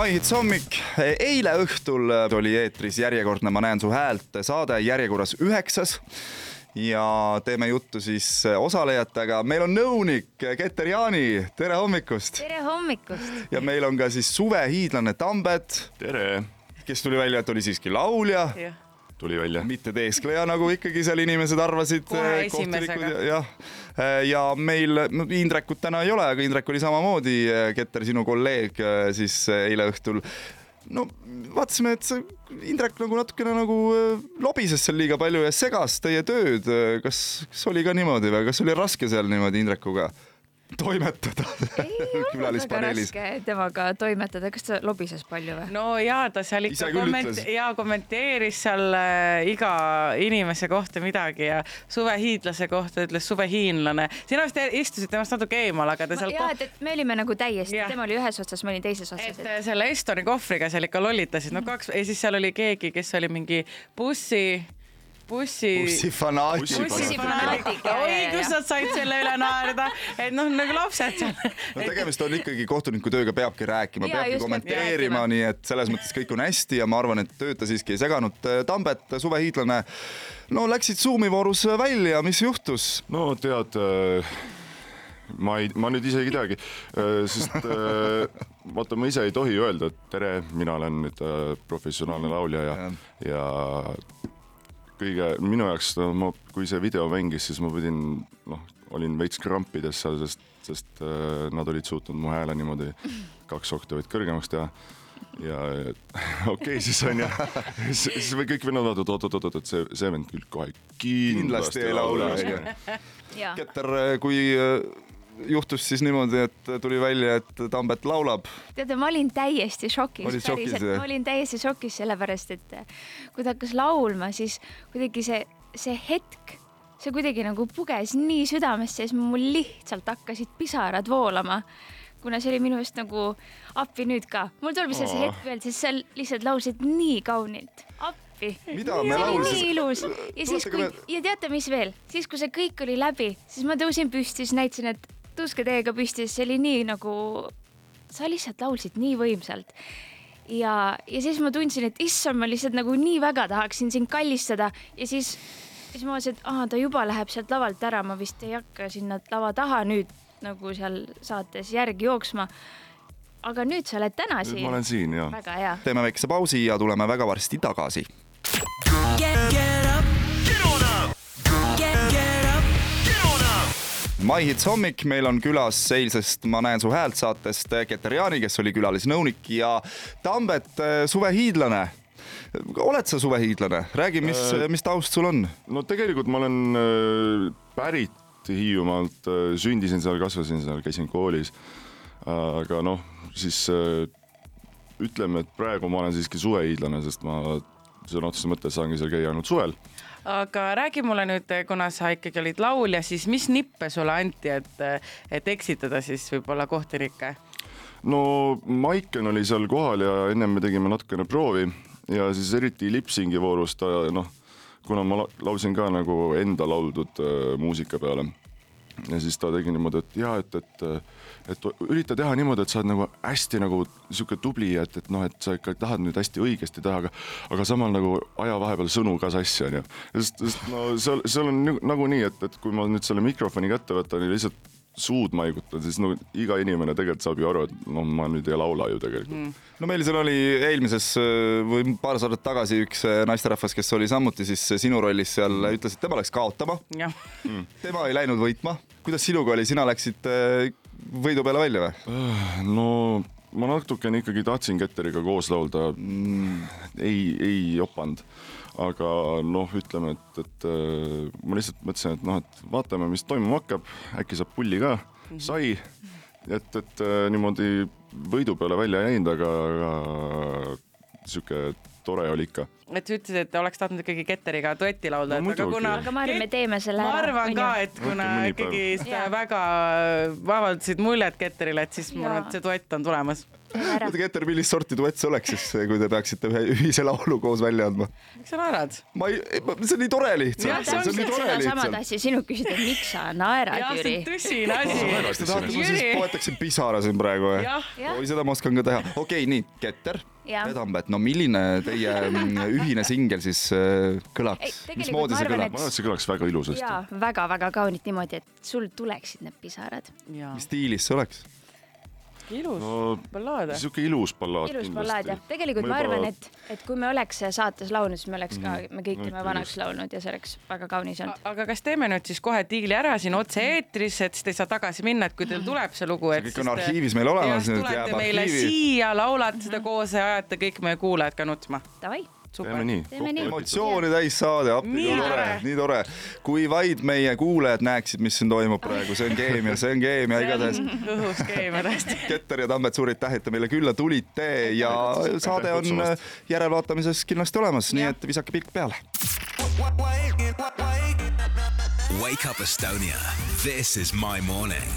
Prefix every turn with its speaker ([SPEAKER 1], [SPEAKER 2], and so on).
[SPEAKER 1] maihits hommik, eile õhtul oli eetris järjekordne Ma näen su häält saade järjekorras üheksas ja teeme juttu siis osalejatega. meil on nõunik Keter Jaani, tere hommikust!
[SPEAKER 2] tere hommikust!
[SPEAKER 1] ja meil on ka siis suvehiidlane Tambet.
[SPEAKER 3] tere!
[SPEAKER 1] kes tuli välja, et oli siiski laulja.
[SPEAKER 3] Tuli välja.
[SPEAKER 1] mitte teeskleja, nagu ikkagi seal inimesed arvasid.
[SPEAKER 2] kohe esimesega.
[SPEAKER 1] jah, ja meil, no Indrekut täna ei ole, aga Indrek oli samamoodi, Keter, sinu kolleeg siis eile õhtul no vaatasime, et see Indrek nagu natukene nagu lobises seal liiga palju ja segas teie tööd. kas, kas oli ka niimoodi või kas oli raske seal niimoodi Indrekuga toimetada külalispaneelis?
[SPEAKER 2] temaga toimetada, kas ta lobises palju või?
[SPEAKER 4] no ja ta seal ikka komment- ja kommenteeris seal äh, iga inimese kohta midagi ja suvehiidlase kohta ütles suvehiinlane. sina vist istusid temast natuke eemal, aga ta seal.
[SPEAKER 2] ja, et me olime nagu täiesti, tema oli ühes otsas, ma olin teises otsas.
[SPEAKER 4] et äh, selle Estoni kohvriga seal ikka lollitasid, no kaks ja siis seal oli keegi, kes oli mingi bussi bussi.
[SPEAKER 1] bussifanaatik.
[SPEAKER 4] bussifanaatik, oi, kus nad said selle üle naerda, et noh, nagu lapsed seal.
[SPEAKER 1] no tegemist on ikkagi kohtuniku tööga, peabki rääkima, peabki kommenteerima, nii et selles mõttes kõik on hästi ja ma arvan, et tööd ta siiski ei seganud. Tambet, suvehiidlane, no läksid Zoomi voorus välja, mis juhtus?
[SPEAKER 3] no tead äh ma ei, ma nüüd isegi ei teagi, sest äh, vaata, ma ise ei tohi öelda, et tere, mina olen nüüd äh, professionaalne laulja ja, ja kõige minu jaoks ma, kui see video mängis, siis ma pidin noh, olin veits krampides seal, sest, sest äh, nad olid suutnud mu hääle niimoodi kaks oktavit kõrgemaks teha. Ja okei okay, siis on ju, siis me kõik vennad vaatavad, oot-oot-oot, et see, see vend küll kohe kindlasti,
[SPEAKER 1] kindlasti ei laula, onju. Keter, kui juhtus siis niimoodi, et tuli välja, et Tambet laulab?
[SPEAKER 2] teate, ma olin täiesti šokis, päriselt, ma olin täiesti šokis, sellepärast et kui ta hakkas laulma, siis kuidagi see, see hetk, see kuidagi nagu puges nii südamesse, siis mul lihtsalt hakkasid pisarad voolama. Kuna see oli minu arust nagu appi nüüd ka, mul tuleb lihtsalt see hetk veel, sest sa lihtsalt laulsid nii kaunilt, appi.
[SPEAKER 1] me laulsime?
[SPEAKER 2] nii ilus. Ja siis, kui ja teate, mis veel, siis kui see kõik oli läbi, siis ma tõusin püsti, siis näitasin, et tõuske teiega püsti, see oli nii nagu, sa lihtsalt laulsid nii võimsalt. ja, ja siis ma tundsin, et issand, ma lihtsalt nagu nii väga tahaksin sind kallistada ja siis, siis ma mõtlesin, et aa, ta juba läheb sealt lavalt ära, ma vist ei hakka sinna lava taha nüüd nagu seal saates järgi jooksma aga nüüd sa oled täna siin.
[SPEAKER 3] ma olen siin ja.
[SPEAKER 2] väga hea.
[SPEAKER 1] teeme väikese pausi ja tuleme väga varsti tagasi. My Hits hommik, meil on külas eilsest Ma näen su häält saatest Keter Jaani, kes oli külalisnõunik ja Tambet, äh, suvehiidlane. oled sa suvehiidlane, räägi, mis äh,, mis taust sul on?
[SPEAKER 3] no tegelikult ma olen äh, pärit Hiiumaalt, äh, sündisin seal, kasvasin seal, käisin koolis. aga noh, siis äh, ütleme, et praegu ma olen siiski suvehiidlane, sest ma sõna otseses mõttes saangi seal käia ainult suvel
[SPEAKER 4] aga räägi mulle nüüd, kuna sa ikkagi olid laulja, siis mis nippe sulle anti, et, et eksitada siis võib-olla kohtunikke?
[SPEAKER 3] no Maiken oli seal kohal ja ennem me tegime natukene proovi ja siis eriti lipsingi voorus ta noh, kuna ma laulsin ka nagu enda lauldud äh, muusika peale ja siis ta tegi niimoodi, et ja et, et, et ürita teha niimoodi, et sa oled nagu hästi nagu sihuke tubli, et, et noh, et sa ikka tahad nüüd hästi õigesti teha, aga, aga samal nagu aja vahepeal sõnu ka sassi onju. sest, sest no seal, seal on nagunii, et, et kui ma nüüd selle mikrofoni kätte võtan ja lihtsalt suud maigutan, siis no iga inimene tegelikult saab ju aru, et noh, ma nüüd ei laula ju tegelikult mm..
[SPEAKER 1] no meil seal oli eelmises või paar saadet tagasi üks naisterahvas, kes oli samuti siis sinu rollis seal, ütles, et tema läks kaotama. Mm. tema ei läinud võitma kuidas sinuga oli, sina läksid äh, võidu peale välja või?
[SPEAKER 3] no ma natukene ikkagi tahtsin Ketteriga koos laulda mm,. ei, ei jopanud, aga noh, ütleme, et, et äh, ma lihtsalt mõtlesin, et noh, et vaatame, mis toimuma hakkab, äkki saab pulli ka, mhm. sai. et, et äh, niimoodi võidu peale välja ei jäänud, aga, aga sihuke tore oli ikka.
[SPEAKER 4] et sa ütlesid, et oleks tahtnud ikkagi Ketteriga duetti laulda
[SPEAKER 3] No
[SPEAKER 4] aga kuna.
[SPEAKER 2] aga ma arvan, me teeme selle
[SPEAKER 4] ma
[SPEAKER 2] ära.
[SPEAKER 4] arvan ka, et kuna ikkagi seda
[SPEAKER 2] Jaa.
[SPEAKER 4] väga avaldasid muljet Ketterile, et siis ma arvan, et see duett on tulemas.
[SPEAKER 1] oota, Keter, millist sorti duett see oleks siis, kui te peaksite ühe ühise laulu koos välja andma?
[SPEAKER 4] miks sa naerad?
[SPEAKER 1] ma ei, see on nii tore lihtsalt.
[SPEAKER 2] Sedasama
[SPEAKER 1] lihtsalt.
[SPEAKER 2] tahtsin sinult küsida, et miks sa naerad, Jüri
[SPEAKER 4] on? tõsine asi.
[SPEAKER 1] kas te tahate, ma siis poetaksin pisara siin praegu või? oi, seda ma oskan ka teha. okei okay,, nii, Keter ja Tambet, no milline teie mm, ühine singel siis äh, kõlaks? mismoodi
[SPEAKER 2] ma
[SPEAKER 1] see
[SPEAKER 2] arvan,
[SPEAKER 1] kõlab
[SPEAKER 3] ma arvan, et see kõlaks väga ilusasti
[SPEAKER 2] jaa, väga-väga kaunit niimoodi, et sul tuleksid need pisarad.
[SPEAKER 1] mis stiilis see oleks?
[SPEAKER 4] Ilus
[SPEAKER 3] no
[SPEAKER 4] ballaad.
[SPEAKER 3] sihuke ilus ballaad
[SPEAKER 2] ilus ballaad jah, tegelikult ma arvan, et, et kui me oleks saates laulnud, siis me oleks ka, me kõik oleme vanaks laulnud ja see oleks väga kaunis olnud.
[SPEAKER 4] aga kas teeme nüüd siis kohe diili ära siin otse-eetris, et siis te ei saa tagasi minna, et kui teil tuleb see lugu, et
[SPEAKER 1] kõik
[SPEAKER 4] siis
[SPEAKER 1] on arhiivis meil olemas,
[SPEAKER 4] tulete meile
[SPEAKER 1] arhiivi.
[SPEAKER 4] siia, laulate seda koos ja ajate kõik meie kuulajad ka nutma.
[SPEAKER 2] Davai,
[SPEAKER 3] teeme nii.
[SPEAKER 1] Emotsiooni täis saade, appi
[SPEAKER 4] Nii
[SPEAKER 1] kui tore nii tore. kui vaid meie kuulajad näeksid, mis siin toimub praegu, see on keemia, see on keemia igatahes.
[SPEAKER 4] õhus keemia tõesti.
[SPEAKER 1] Keter ja Tambet, suur aitäh, et te meile külla tulite ja saade on järelvaatamises kindlasti olemas, nii et visake pilk peale.
[SPEAKER 5] Wake up Estonia. This is my morning.